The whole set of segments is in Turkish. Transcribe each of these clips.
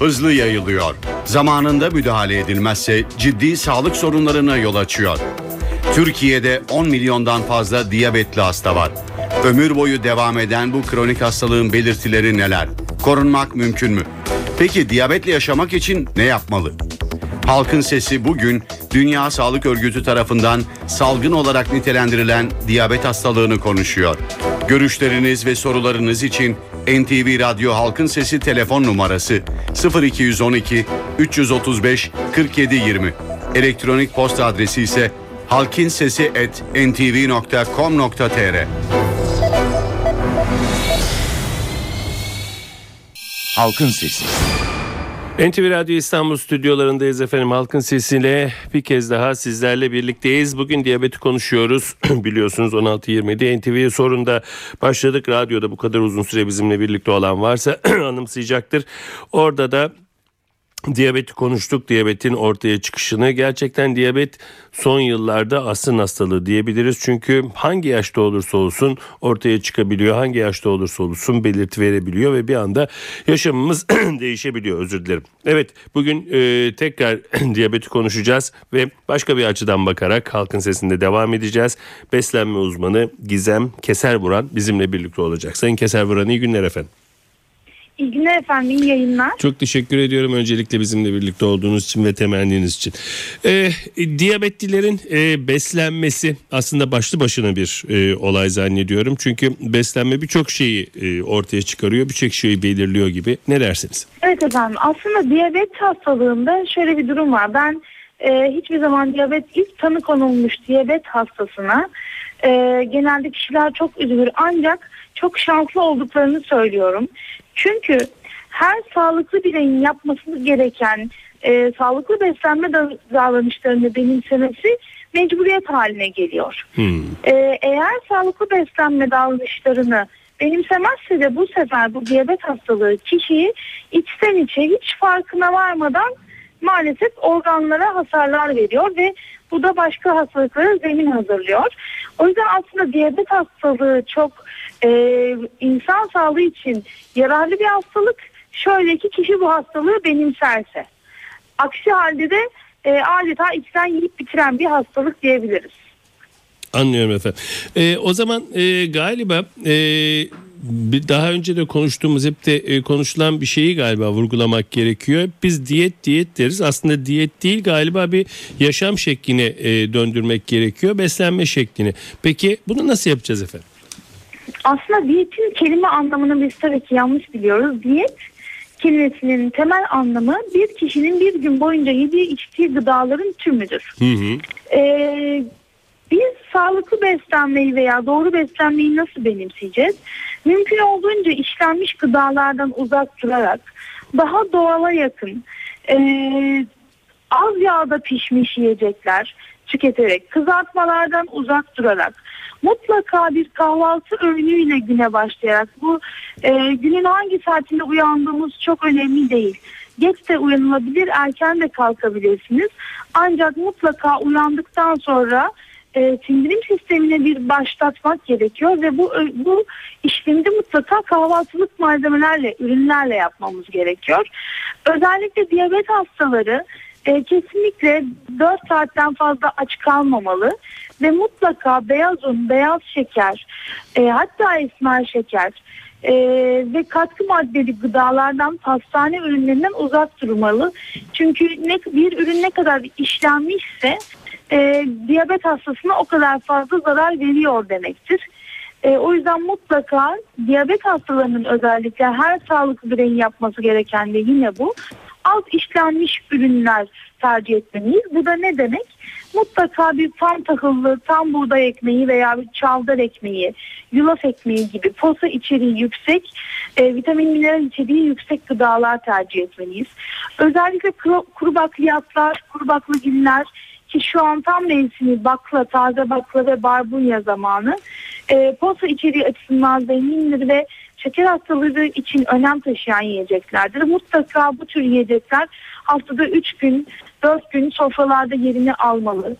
hızlı yayılıyor. Zamanında müdahale edilmezse ciddi sağlık sorunlarına yol açıyor. Türkiye'de 10 milyondan fazla diyabetli hasta var. Ömür boyu devam eden bu kronik hastalığın belirtileri neler? Korunmak mümkün mü? Peki diyabetle yaşamak için ne yapmalı? Halkın Sesi bugün Dünya Sağlık Örgütü tarafından salgın olarak nitelendirilen diyabet hastalığını konuşuyor. Görüşleriniz ve sorularınız için NTV Radyo Halkın Sesi telefon numarası 0212 335 4720. Elektronik posta adresi ise halkinsesi@ntv.com.tr. Halkın Sesi. NTV Radyo İstanbul stüdyolarındayız efendim. Halkın sesiyle bir kez daha sizlerle birlikteyiz. Bugün diyabeti konuşuyoruz. Biliyorsunuz 16.20'de NTV sorunda başladık. Radyoda bu kadar uzun süre bizimle birlikte olan varsa anımsayacaktır. Orada da Diyabeti konuştuk, diyabetin ortaya çıkışını. Gerçekten diyabet son yıllarda asrın hastalığı diyebiliriz. Çünkü hangi yaşta olursa olsun ortaya çıkabiliyor. Hangi yaşta olursa olsun belirti verebiliyor ve bir anda yaşamımız değişebiliyor. Özür dilerim. Evet bugün e, tekrar diyabeti konuşacağız ve başka bir açıdan bakarak halkın sesinde devam edeceğiz. Beslenme uzmanı Gizem Keserburan bizimle birlikte olacak. Sayın Keserburan iyi günler efendim. İyi günler efendim, iyi yayınlar. Çok teşekkür ediyorum öncelikle bizimle birlikte olduğunuz için ve temenniniz için. Ee, diyabetlilerin e, beslenmesi aslında başlı başına bir e, olay zannediyorum. Çünkü beslenme birçok şeyi e, ortaya çıkarıyor, birçok şeyi belirliyor gibi. Ne dersiniz? Evet efendim, aslında diyabet hastalığında şöyle bir durum var. Ben e, hiçbir zaman diyabet ilk tanı konulmuş diyabet hastasına e, genelde kişiler çok üzülür ancak çok şanslı olduklarını söylüyorum. Çünkü her sağlıklı bireyin yapması gereken e, sağlıklı beslenme davranışlarını benimsemesi mecburiyet haline geliyor. Hmm. E, eğer sağlıklı beslenme davranışlarını benimsemezse de bu sefer bu diyabet hastalığı kişiyi içten içe hiç farkına varmadan maalesef organlara hasarlar veriyor ve bu da başka hastalıklara zemin hazırlıyor. O yüzden aslında diyabet hastalığı çok e, insan sağlığı için yararlı bir hastalık. Şöyle ki kişi bu hastalığı benimserse. Aksi halde de e, adeta içten yiyip bitiren bir hastalık diyebiliriz. Anlıyorum efendim. E, o zaman e, galiba e, bir daha önce de konuştuğumuz hep de e, konuşulan bir şeyi galiba vurgulamak gerekiyor. Biz diyet diyet deriz. Aslında diyet değil galiba bir yaşam şekline döndürmek gerekiyor. Beslenme şeklini. Peki bunu nasıl yapacağız efendim? Aslında diyetin kelime anlamını biz tabii ki yanlış biliyoruz. Diyet kelimesinin temel anlamı bir kişinin bir gün boyunca yediği içtiği gıdaların tümüdür. Hı hı. Ee, biz sağlıklı beslenmeyi veya doğru beslenmeyi nasıl benimseyeceğiz? Mümkün olduğunca işlenmiş gıdalardan uzak durarak daha doğala yakın e, az yağda pişmiş yiyecekler tüketerek kızartmalardan uzak durarak mutlaka bir kahvaltı öğünüyle güne başlayarak bu e, günün hangi saatinde uyandığımız çok önemli değil. Geç de uyanılabilir, erken de kalkabilirsiniz. Ancak mutlaka uyandıktan sonra e, sindirim sistemine bir başlatmak gerekiyor ve bu bu işlemi mutlaka kahvaltılık malzemelerle, ürünlerle yapmamız gerekiyor. Özellikle diyabet hastaları e, kesinlikle 4 saatten fazla aç kalmamalı ve mutlaka beyaz un, beyaz şeker, e, hatta esmer şeker e, ve katkı maddeli gıdalardan, pastane ürünlerinden uzak durmalı. Çünkü ne, bir ürün ne kadar işlenmişse e, diyabet hastasına o kadar fazla zarar veriyor demektir. E, o yüzden mutlaka diyabet hastalarının özellikle her sağlıklı bireyin yapması gereken de yine bu. Az işlenmiş ürünler tercih etmeliyiz. Bu da ne demek? Mutlaka bir tam tahıllı, tam buğday ekmeği veya bir çavdar ekmeği, yulaf ekmeği gibi posa içeriği yüksek, e, vitamin mineral içeriği yüksek gıdalar tercih etmeliyiz. Özellikle kuru bakliyatlar, kuru baklagiller ki şu an tam mevsimi bakla, taze bakla ve barbunya zamanı. E, posa içeriği açısından zengindir ve şeker hastalığı için önem taşıyan yiyeceklerdir. Mutlaka bu tür yiyecekler haftada 3 gün, 4 gün sofralarda yerini almalı.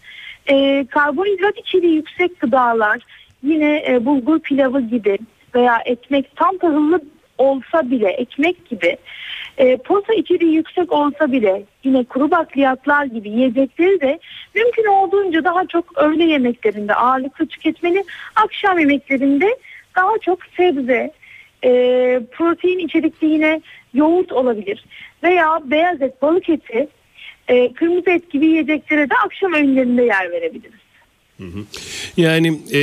E, karbonhidrat içeriği yüksek gıdalar yine e, bulgur pilavı gibi veya ekmek tam tahıllı olsa bile ekmek gibi e, posa içeriği yüksek olsa bile yine kuru bakliyatlar gibi yiyecekleri de mümkün olduğunca daha çok öğle yemeklerinde ağırlıklı tüketmeli. Akşam yemeklerinde daha çok sebze, e, protein içerikli yine yoğurt olabilir veya beyaz et, balık eti, e, kırmızı et gibi yiyeceklere de akşam öğünlerinde yer verebiliriz. Yani e,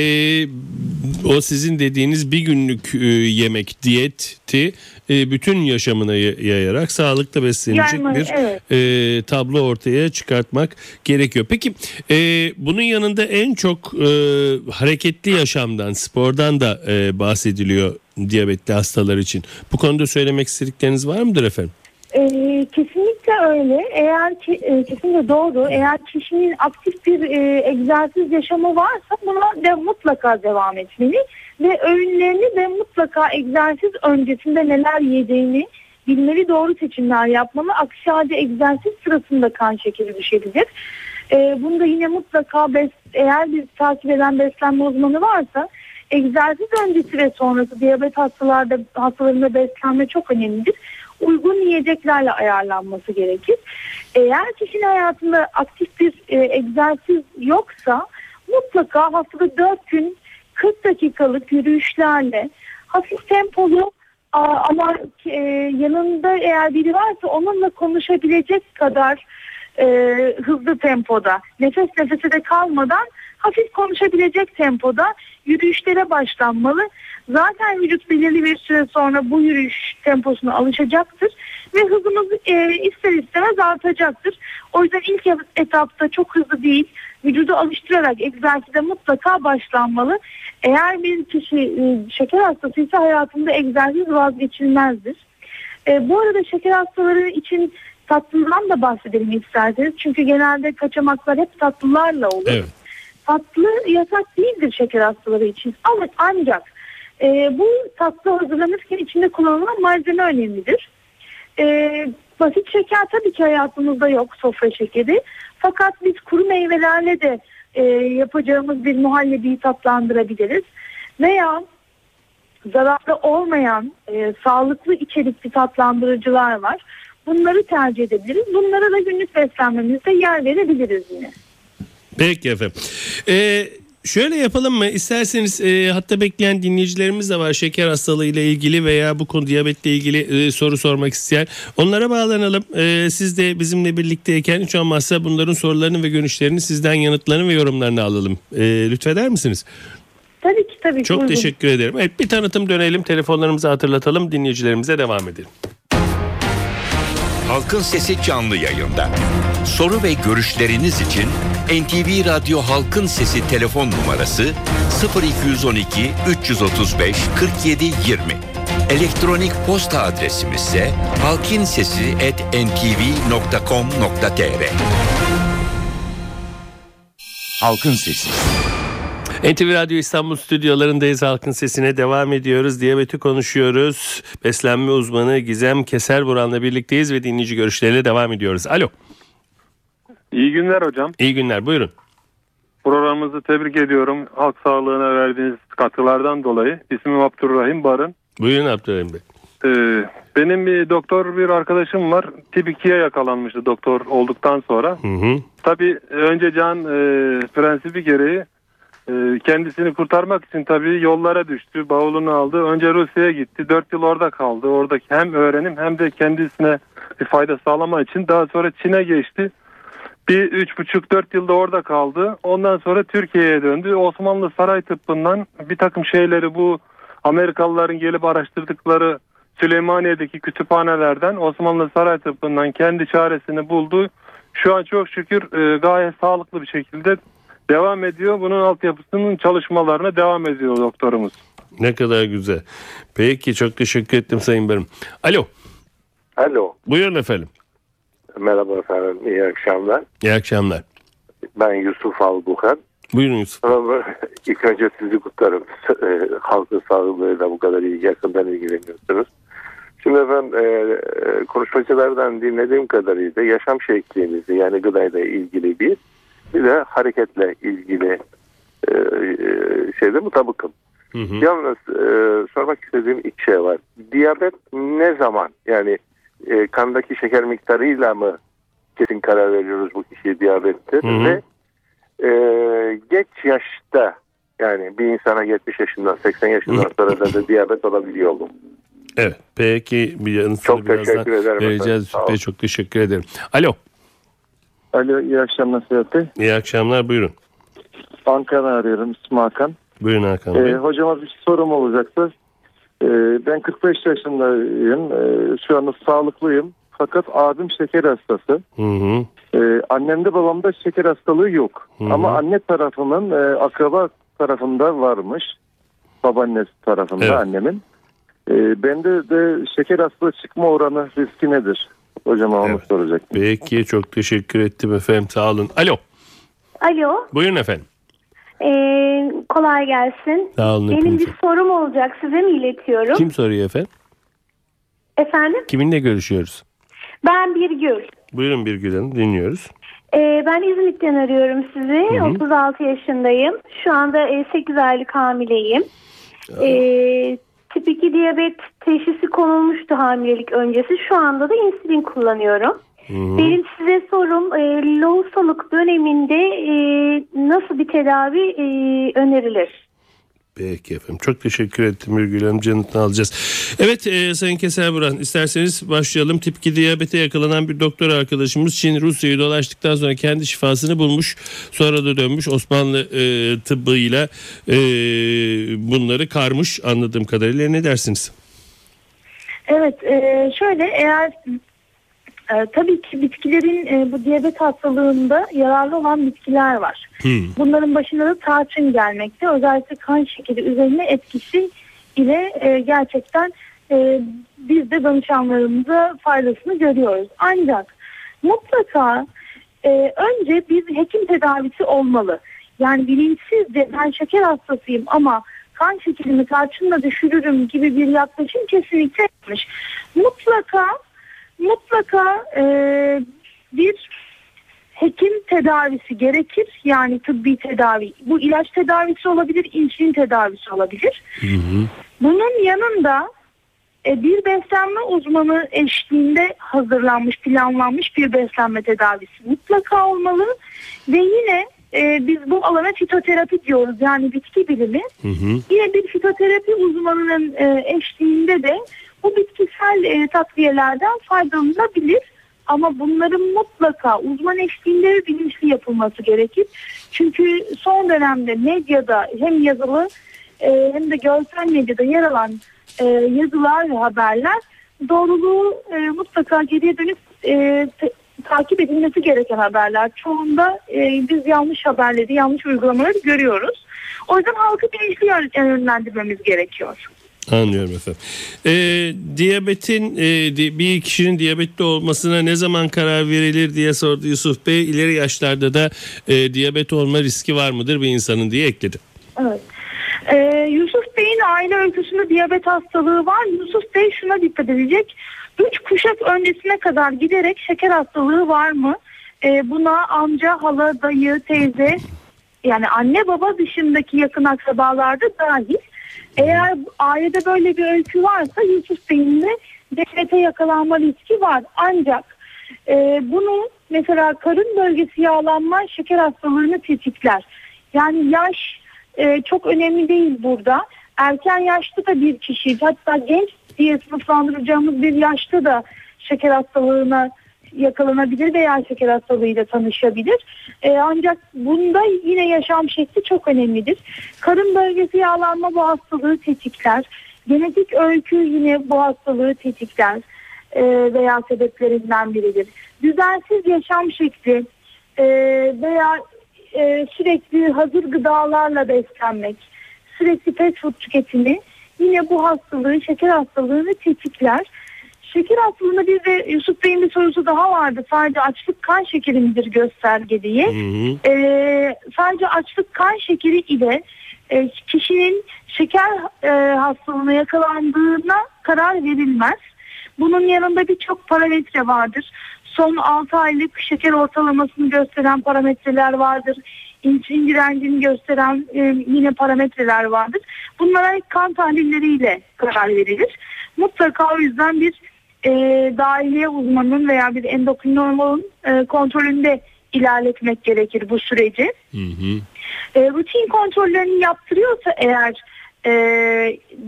o sizin dediğiniz bir günlük e, yemek diyeti e, bütün yaşamına yayarak sağlıklı beslenecek Yayma, bir evet. e, tablo ortaya çıkartmak gerekiyor. Peki e, bunun yanında en çok e, hareketli yaşamdan, spordan da e, bahsediliyor diyabetli hastalar için. Bu konuda söylemek istedikleriniz var mıdır efendim? Ee, kesinlikle öyle. Eğer ki, e, kesinlikle doğru. Eğer kişinin aktif bir e, egzersiz yaşamı varsa buna de mutlaka devam etmeli ve öğünlerini de mutlaka egzersiz öncesinde neler yediğini bilmeli, doğru seçimler yapmalı. Aksi halde egzersiz sırasında kan şekeri düşebilir. Ee, bunda yine mutlaka bes, eğer bir takip eden beslenme uzmanı varsa egzersiz öncesi ve sonrası diyabet hastalarda hastalarında beslenme çok önemlidir. Uygun yiyeceklerle ayarlanması gerekir. Eğer kişinin hayatında aktif bir e, egzersiz yoksa mutlaka haftada 4 gün 40 dakikalık yürüyüşlerle hafif tempolu ama e, yanında eğer biri varsa onunla konuşabilecek kadar e, hızlı tempoda nefes nefese de kalmadan hafif konuşabilecek tempoda yürüyüşlere başlanmalı. Zaten vücut belirli bir süre sonra bu yürüyüş temposuna alışacaktır ve hızımız e, ister istemez artacaktır. O yüzden ilk etapta çok hızlı değil, vücudu alıştırarak egzersize mutlaka başlanmalı. Eğer bir kişi e, şeker hastasıysa hayatında egzersiz vazgeçilmezdir. E, bu arada şeker hastaları için tatlıdan da bahsedelim isterseniz. Çünkü genelde kaçamaklar hep tatlılarla olur. Evet. Tatlı yasak değildir şeker hastaları için. Ama ancak e, bu tatlı hazırlanırken içinde kullanılan malzeme önemlidir. E, basit şeker tabii ki hayatımızda yok sofra şekeri. Fakat biz kuru meyvelerle de e, yapacağımız bir muhallebiyi tatlandırabiliriz. Veya zararlı olmayan e, sağlıklı içerikli tatlandırıcılar var. Bunları tercih edebiliriz. Bunlara da günlük beslenmemizde yer verebiliriz yine. Peki efendim. Ee, şöyle yapalım mı? İsterseniz e, hatta bekleyen dinleyicilerimiz de var. Şeker hastalığı ile ilgili veya bu konu diyabetle ilgili e, soru sormak isteyen. Onlara bağlanalım. E, siz de bizimle birlikteyken hiç olmazsa bunların sorularını ve görüşlerini sizden yanıtlarını ve yorumlarını alalım. E, lütfeder misiniz? Tabii ki tabii ki. Çok uygun. teşekkür ederim. Evet bir tanıtım dönelim. Telefonlarımızı hatırlatalım. Dinleyicilerimize devam edelim. Halkın Sesi canlı yayında. Soru ve görüşleriniz için NTV Radyo Halkın Sesi telefon numarası 0212 335 47 20. Elektronik posta adresimiz ise halkinsesi@ntv.com.tr. Halkın Sesi. NTV Radyo İstanbul stüdyolarındayız. Halkın sesine devam ediyoruz. Diyabeti konuşuyoruz. Beslenme uzmanı Gizem Keser Buran'la birlikteyiz ve dinleyici görüşleriyle devam ediyoruz. Alo. İyi günler hocam. İyi günler. Buyurun. Programımızı tebrik ediyorum. Halk sağlığına verdiğiniz katkılardan dolayı. İsmim Abdurrahim Barın. Buyurun Abdurrahim Bey. Ee, benim bir doktor bir arkadaşım var. Tip 2'ye yakalanmıştı doktor olduktan sonra. Hı hı. Tabii önce can e, prensibi gereği e, kendisini kurtarmak için tabii yollara düştü. Bavulunu aldı. Önce Rusya'ya gitti. 4 yıl orada kaldı. Oradaki hem öğrenim hem de kendisine bir fayda sağlama için. Daha sonra Çin'e geçti. Bir üç buçuk dört yılda orada kaldı. Ondan sonra Türkiye'ye döndü. Osmanlı saray tıbbından bir takım şeyleri bu Amerikalıların gelip araştırdıkları Süleymaniye'deki kütüphanelerden Osmanlı saray tıbbından kendi çaresini buldu. Şu an çok şükür e, gayet sağlıklı bir şekilde devam ediyor. Bunun altyapısının çalışmalarına devam ediyor doktorumuz. Ne kadar güzel. Peki çok teşekkür ettim Sayın Barım. Alo. Alo. Buyurun efendim. Merhaba efendim. İyi akşamlar. İyi akşamlar. Ben Yusuf Albukan. Buyurun Yusuf. Ama ilk önce sizi kutlarım. E, halkın sağlığıyla bu kadar iyi yakından ilgileniyorsunuz. Şimdi efendim e, konuşmacılardan dinlediğim kadarıyla yaşam şeklimizi yani gıdayla ilgili bir bir de hareketle ilgili e, e, şeyde mutabıkım. Yalnız e, sormak istediğim iki şey var. Diyabet ne zaman yani e, kandaki şeker miktarıyla mı kesin karar veriyoruz bu kişiye diyabettir Hı hı. ve e, geç yaşta yani bir insana 70 yaşından 80 yaşından sonra da, da diyabet olabiliyor mu? Evet. Peki bir yanıtını Çok birazdan teşekkür ederim efendim. vereceğiz. Bey, çok teşekkür ederim. Alo. Alo iyi akşamlar Sedat Bey. İyi akşamlar. Buyurun. Ankara arıyorum İsmi Hakan. Buyurun Hakan Ee, Bey. hocama bir sorum olacaktı. Ee, ben 45 yaşındayım. Ee, şu anda sağlıklıyım. Fakat abim şeker hastası. Hı hı. Ee, annemde babamda şeker hastalığı yok. Hı hı. Ama anne tarafının e, akraba tarafında varmış. Babaannesi tarafında Evet. annemin. Ee, bende de şeker hastalığı çıkma oranı riski nedir? Hocama onu Evet. soracaktım. Peki çok teşekkür ettim efendim. Sağ olun. Alo. Alo, Buyurun efendim. Ee, kolay gelsin. Sağ olun. Benim hepinize. bir sorum olacak, size mi iletiyorum? Kim soruyor efendim? Efendim, Kiminle görüşüyoruz? ben Birgül. Buyurun Birgül Hanım dinliyoruz. Ee, ben İzmit'ten arıyorum sizi. 36 yaşındayım. Şu anda e, 8 aylık hamileyim. Ee, tip 2 diyabet teşhisi konulmuştu hamilelik öncesi. Şu anda da insülin kullanıyorum. Benim size sorum e, lohusalık döneminde e, nasıl bir tedavi e, önerilir? Peki efendim. Çok teşekkür ettim Birgül Hanım. Canıtını alacağız. Evet e, Sayın Keser Buran isterseniz başlayalım. Tip 2 diyabete yakalanan bir doktor arkadaşımız Çin Rusya'yı dolaştıktan sonra kendi şifasını bulmuş. Sonra da dönmüş Osmanlı e, tıbbıyla e, bunları karmış anladığım kadarıyla. Ne dersiniz? Evet, e, şöyle eğer e, tabii ki bitkilerin e, bu diyabet hastalığında yararlı olan bitkiler var. Bunların başında da tarçın gelmekte. Özellikle kan şekeri üzerine etkisi ile e, gerçekten e, biz de danışanlarımıza faydasını görüyoruz. Ancak mutlaka e, önce bir hekim tedavisi olmalı. Yani bilinçsizce ben şeker hastasıyım ama kan şekerimi tarçınla düşürürüm gibi bir yaklaşım kesinlikle yanlış. Mutlaka mutlaka e, bir hekim tedavisi gerekir. Yani tıbbi tedavi. Bu ilaç tedavisi olabilir, insülin tedavisi olabilir. Bunun yanında e, bir beslenme uzmanı eşliğinde hazırlanmış, planlanmış bir beslenme tedavisi mutlaka olmalı. Ve yine e, biz bu alana fitoterapi diyoruz. Yani bitki bilimi. Yine bir fitoterapi uzmanının e, eşliğinde de bu bitkisel e, takviyelerden faydalanılabilir. Ama bunların mutlaka uzman eşliğinde bilinçli yapılması gerekir. Çünkü son dönemde medyada hem yazılı e, hem de görsel medyada yer alan e, yazılar ve haberler doğruluğu e, mutlaka geriye dönüp e, te- takip edilmesi gereken haberler. Çoğunda e, biz yanlış haberleri, yanlış uygulamaları görüyoruz. O yüzden halkı bilinçli yön- yönlendirmemiz gerekiyor. Anlıyorum efendim. E, diyabetin e, bir kişinin diyabetli olmasına ne zaman karar verilir diye sordu Yusuf Bey. İleri yaşlarda da e, diyabet olma riski var mıdır bir insanın diye ekledi. Evet. Ee, Yusuf Bey'in aile öyküsünde diyabet hastalığı var. Yusuf Bey şuna dikkat edecek. Üç kuşak öncesine kadar giderek şeker hastalığı var mı? Ee, buna amca, hala, dayı, teyze yani anne baba dışındaki yakın akrabalarda dahil. Eğer ailede böyle bir öykü varsa Yusuf Bey'in de diyabete yakalanma riski var. Ancak e, bunu mesela karın bölgesi yağlanma şeker hastalığını tetikler. Yani yaş e, çok önemli değil burada. Erken yaşta da bir kişi hatta genç diye sınıflandıracağımız bir yaşta da şeker hastalığına yakalanabilir veya şeker hastalığıyla tanışabilir. E, ancak bunda yine yaşam şekli çok önemlidir. Karın bölgesi yağlanma bu hastalığı tetikler. Genetik öykü yine bu hastalığı tetikler e, veya sebeplerinden biridir. Düzensiz yaşam şekli e, veya e, sürekli hazır gıdalarla beslenmek, sürekli pet food tüketimi yine bu hastalığı, şeker hastalığını tetikler. Şeker hastalığında bir de Yusuf Bey'in bir sorusu daha vardı. Sadece açlık kan şekeri midir gösterge diye. Ee, sadece açlık kan şekeri ile e, kişinin şeker e, hastalığına yakalandığına karar verilmez. Bunun yanında birçok parametre vardır. Son 6 aylık şeker ortalamasını gösteren parametreler vardır. insülin direncini gösteren e, yine parametreler vardır. Bunlara kan tahlilleriyle karar verilir. Mutlaka o yüzden bir e, dahiliye uzmanının veya bir endokrinologun e, kontrolünde ilerletmek gerekir bu süreci. Hı hı. E, rutin kontrollerini yaptırıyorsa eğer e,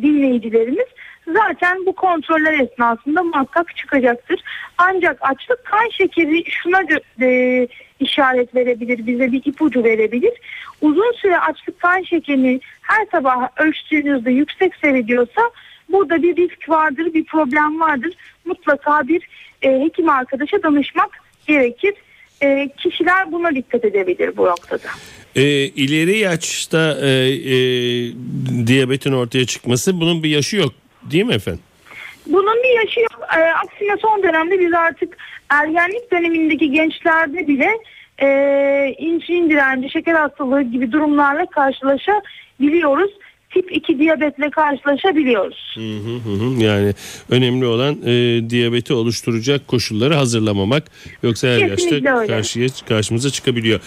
dinleyicilerimiz zaten bu kontroller esnasında muhakkak çıkacaktır. Ancak açlık kan şekeri şuna e, işaret verebilir, bize bir ipucu verebilir. Uzun süre açlık kan şekerini her sabah ölçtüğünüzde yüksek seyrediyorsa burada bir risk vardır, bir problem vardır. Mutlaka bir e, hekim arkadaşa danışmak gerekir. E, kişiler buna dikkat edebilir bu noktada. E, ileri yaşta e, e, diyabetin ortaya çıkması bunun bir yaşı yok değil mi efendim? Bunun bir yaşı yok. E, aksine son dönemde biz artık ergenlik dönemindeki gençlerde bile e, insülin direnci, şeker hastalığı gibi durumlarla karşılaşabiliyoruz. Tip 2 diyabetle karşılaşabiliyoruz. Hı hı hı. Yani önemli olan e, diyabeti oluşturacak koşulları hazırlamamak. Yoksa her Kesinlikle yaşta öyle. karşıya karşımıza çıkabiliyor.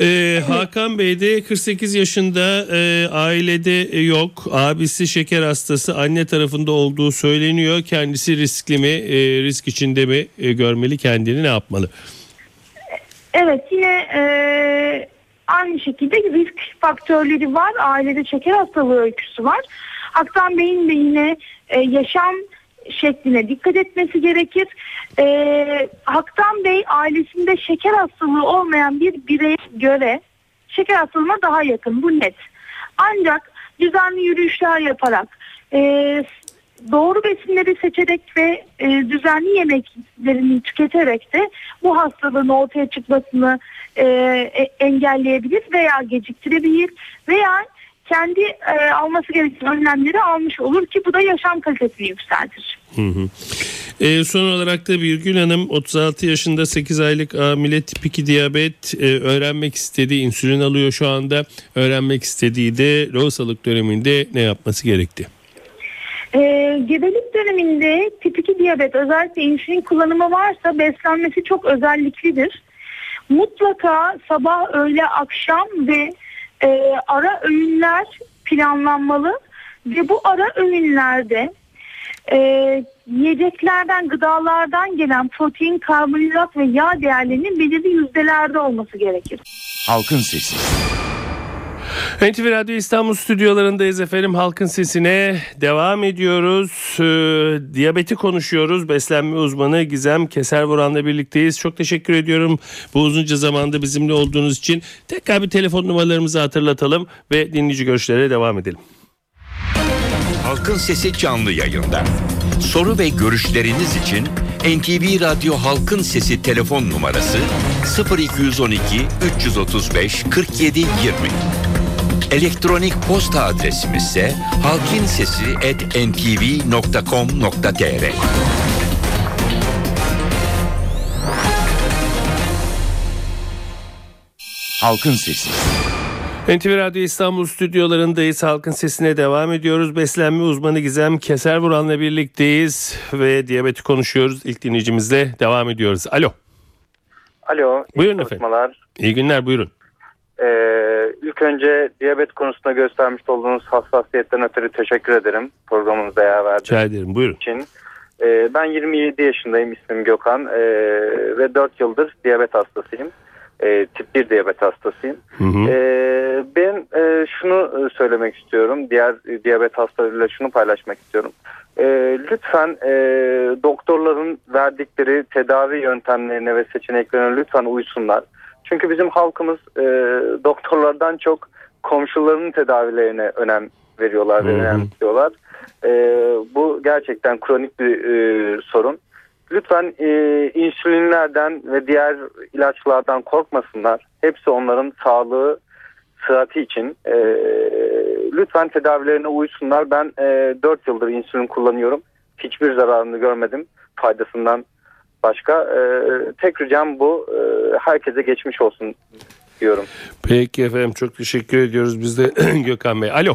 E, Hakan Bey de 48 yaşında e, ailede yok. Abisi şeker hastası anne tarafında olduğu söyleniyor. Kendisi riskli mi, e, risk içinde mi e, görmeli kendini ne yapmalı? Evet yine e, aynı şekilde risk faktörleri var. Ailede şeker hastalığı öyküsü var. Aktan Bey'in de yine e, yaşam şekline dikkat etmesi gerekir. E, Haktan Bey ailesinde şeker hastalığı olmayan bir bireye göre şeker hastalığına daha yakın bu net. Ancak düzenli yürüyüşler yaparak e, doğru besinleri seçerek ve e, düzenli yemeklerini tüketerek de bu hastalığın ortaya çıkmasını e, e, engelleyebilir veya geciktirebilir veya kendi e, alması gereken önlemleri almış olur ki bu da yaşam kalitesini yükseltir. Hı hı. E, son olarak da Birgül Hanım 36 yaşında 8 aylık hamile tip 2 diyabet e, öğrenmek istediği insülin alıyor şu anda. Öğrenmek istediği de lohusalık döneminde ne yapması gerekti? E, gebelik döneminde tip 2 diyabet özellikle insülin kullanımı varsa beslenmesi çok özelliklidir. Mutlaka sabah, öğle, akşam ve e, ara öğünler planlanmalı ve bu ara öğünlerde e, yiyeceklerden, gıdalardan gelen protein, karbonhidrat ve yağ değerlerinin belirli yüzdelerde olması gerekir. Halkın Sesi. NTV Radyo İstanbul stüdyolarındayız efendim. Halkın sesine devam ediyoruz. Ee, diyabeti konuşuyoruz. Beslenme uzmanı Gizem Keservuran'la birlikteyiz. Çok teşekkür ediyorum bu uzunca zamanda bizimle olduğunuz için. Tekrar bir telefon numaralarımızı hatırlatalım ve dinleyici görüşlere devam edelim. Halkın Sesi canlı yayında. Soru ve görüşleriniz için NTV Radyo Halkın Sesi telefon numarası 0212 335 47 20. Elektronik posta adresimiz ise halkinsesi@ntv.com.tr. Halkın Sesi. NTV Radyo İstanbul stüdyolarındayız. Halkın sesine devam ediyoruz. Beslenme uzmanı Gizem Keservuran'la birlikteyiz ve diyabeti konuşuyoruz. İlk dinleyicimizle devam ediyoruz. Alo. Alo. iyi Buyurun efendim. İyi günler buyurun. Ee, ilk önce diyabet konusunda göstermiş olduğunuz hassasiyetten ötürü teşekkür ederim programınıza yer verdiğiniz Rica ederim buyurun. için. Ee, ben 27 yaşındayım ismim Gökhan ee, ve 4 yıldır diyabet hastasıyım. Ee, tip 1 diyabet hastasıyım. Hı hı. Ee, ben e, şunu e, söylemek istiyorum. Diğer e, diyabet hastalarıyla şunu paylaşmak istiyorum. Ee, lütfen e, doktorların verdikleri tedavi yöntemlerine ve seçeneklerine lütfen uysunlar. Çünkü bizim halkımız e, doktorlardan çok komşularının tedavilerine önem veriyorlar ve önemsiyorlar. E, bu gerçekten kronik bir e, sorun. Lütfen e, insülinlerden ve diğer ilaçlardan korkmasınlar. Hepsi onların sağlığı, sıhhati için. E, lütfen tedavilerine uysunlar. Ben e, 4 yıldır insülin kullanıyorum. Hiçbir zararını görmedim faydasından başka. E, tek ricam bu. E, herkese geçmiş olsun diyorum. Peki efendim çok teşekkür ediyoruz biz de Gökhan Bey. Alo.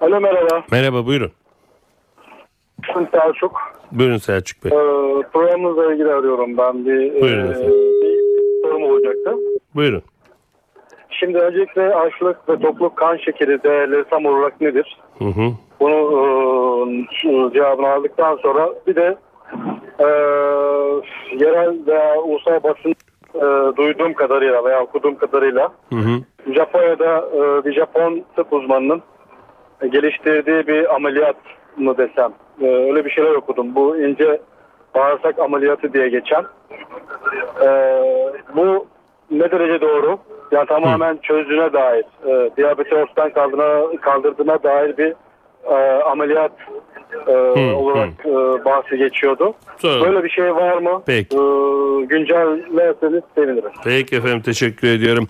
Alo merhaba. Merhaba buyurun. Ben Selçuk. Buyurun Selçuk Bey. Ee, programınızla ilgili arıyorum ben. Bir, Buyurun e, efendim. bir sorum olacaktı. Buyurun. şimdi öncelikle açlık ve tokluk kan şekeri değerleri tam olarak nedir? Hı hı. Bunu e, cevabını aldıktan sonra bir de e, yerel veya ulusal basın e, duyduğum kadarıyla veya okuduğum kadarıyla Hı hı. Japonya'da e, bir Japon tıp uzmanının geliştirdiği bir ameliyat mı desem e, öyle bir şeyler okudum. Bu ince bağırsak ameliyatı diye geçen. E, bu ne derece doğru? Yani tamamen çözdüğüne dair, e, diyabeti ortadan kaldırdığına, kaldırdığına dair bir e, ameliyat e, olarak e, bahsi geçiyordu. Sonra- Böyle bir şey var mı? Peki. E, güncellerseniz sevinirim. Peki efendim teşekkür ediyorum.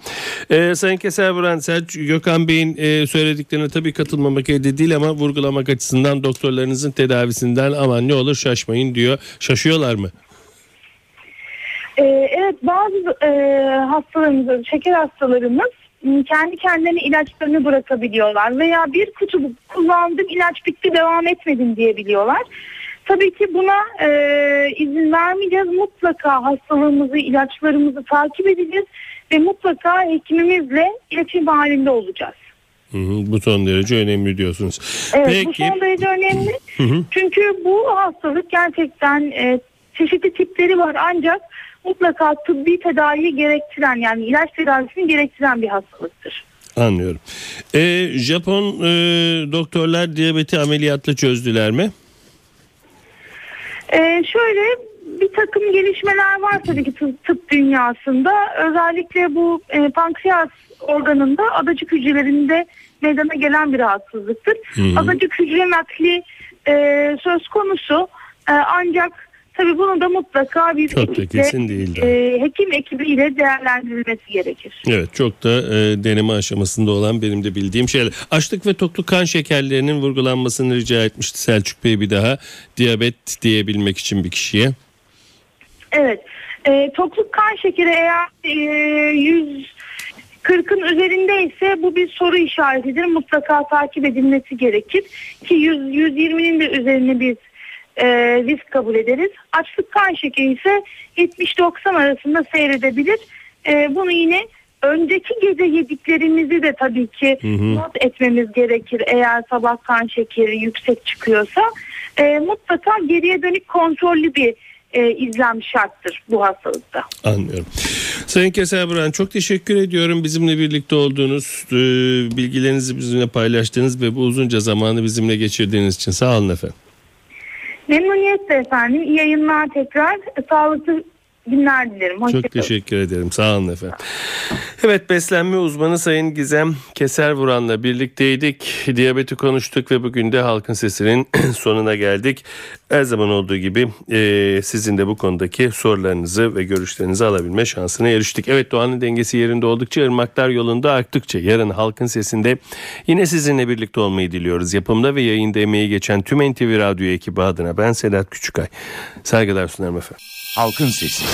Ee, Sayın Keser Buran Selçuk Gökhan Bey'in e, söylediklerine tabii katılmamak elde değil ama vurgulamak açısından doktorlarınızın tedavisinden aman ne olur şaşmayın diyor. Şaşıyorlar mı? Ee, evet bazı e, hastalarımız, şeker hastalarımız kendi kendilerine ilaçlarını bırakabiliyorlar veya bir kutu kullandım ilaç bitti devam etmedim diyebiliyorlar. Tabii ki buna e, izin vermeyeceğiz. Mutlaka hastalığımızı, ilaçlarımızı takip edeceğiz ve mutlaka hekimimizle iletişim halinde olacağız. Hı hı, bu son derece önemli diyorsunuz. Evet bu Peki. son derece önemli. Hı hı. Çünkü bu hastalık gerçekten e, çeşitli tipleri var ancak mutlaka tıbbi tedaviyi gerektiren yani ilaç tedavisini gerektiren bir hastalıktır. Anlıyorum. Ee, Japon e, doktorlar diyabeti ameliyatla çözdüler mi? E, şöyle bir takım gelişmeler var tabii ki tıp, tıp dünyasında. Özellikle bu e, pankreas organında adacık hücrelerinde meydana gelen bir rahatsızlıktır. hı. Adacık hücre nakli e, söz konusu E, ancak tabii bunu da mutlaka bir Çok da kesin değildi. e, hekim ekibiyle değerlendirilmesi gerekir. Evet çok da e, deneme aşamasında olan benim de bildiğim şeyler. Açlık ve tokluk kan şekerlerinin vurgulanmasını rica etmişti Selçuk Bey bir daha. Diyabet diyebilmek için bir kişiye. Evet. E, tokluk kan şekeri eğer e, 140'ın üzerindeyse bu bir soru işaretidir. Mutlaka takip edilmesi gerekir. Ki 100, 120'nin de üzerine biz e, risk kabul ederiz. Açlık kan şekeri ise 70-90 arasında seyredebilir. E, bunu yine önceki gece yediklerimizi de tabii ki not etmemiz gerekir. Eğer sabah kan şekeri yüksek çıkıyorsa e, mutlaka geriye dönük kontrollü bir e, izlem şarttır bu hastalıkta. Anlıyorum. Sayın Keser Buran çok teşekkür ediyorum bizimle birlikte olduğunuz, e, bilgilerinizi bizimle paylaştığınız ve bu uzunca zamanı bizimle geçirdiğiniz için sağ olun efendim. Memnuniyetle efendim. İyi yayınlar tekrar. Sağlıklı günler dilerim. Çok Hoşçakalın. teşekkür ederim. Sağ olun efendim. Evet beslenme uzmanı Sayın Gizem Keser Vuran'la birlikteydik. Diyabeti konuştuk ve bugün de Halkın Sesi'nin sonuna geldik. Her zaman olduğu gibi e, sizin de bu konudaki sorularınızı ve görüşlerinizi alabilme şansına eriştik. Evet doğanın dengesi yerinde oldukça ırmaklar yolunda arttıkça yarın Halkın Sesi'nde yine sizinle birlikte olmayı diliyoruz. Yapımda ve yayında emeği geçen tüm NTV Radyo ekibi adına ben Sedat Küçükay. Saygılar sunarım efendim. Halkın Sesi.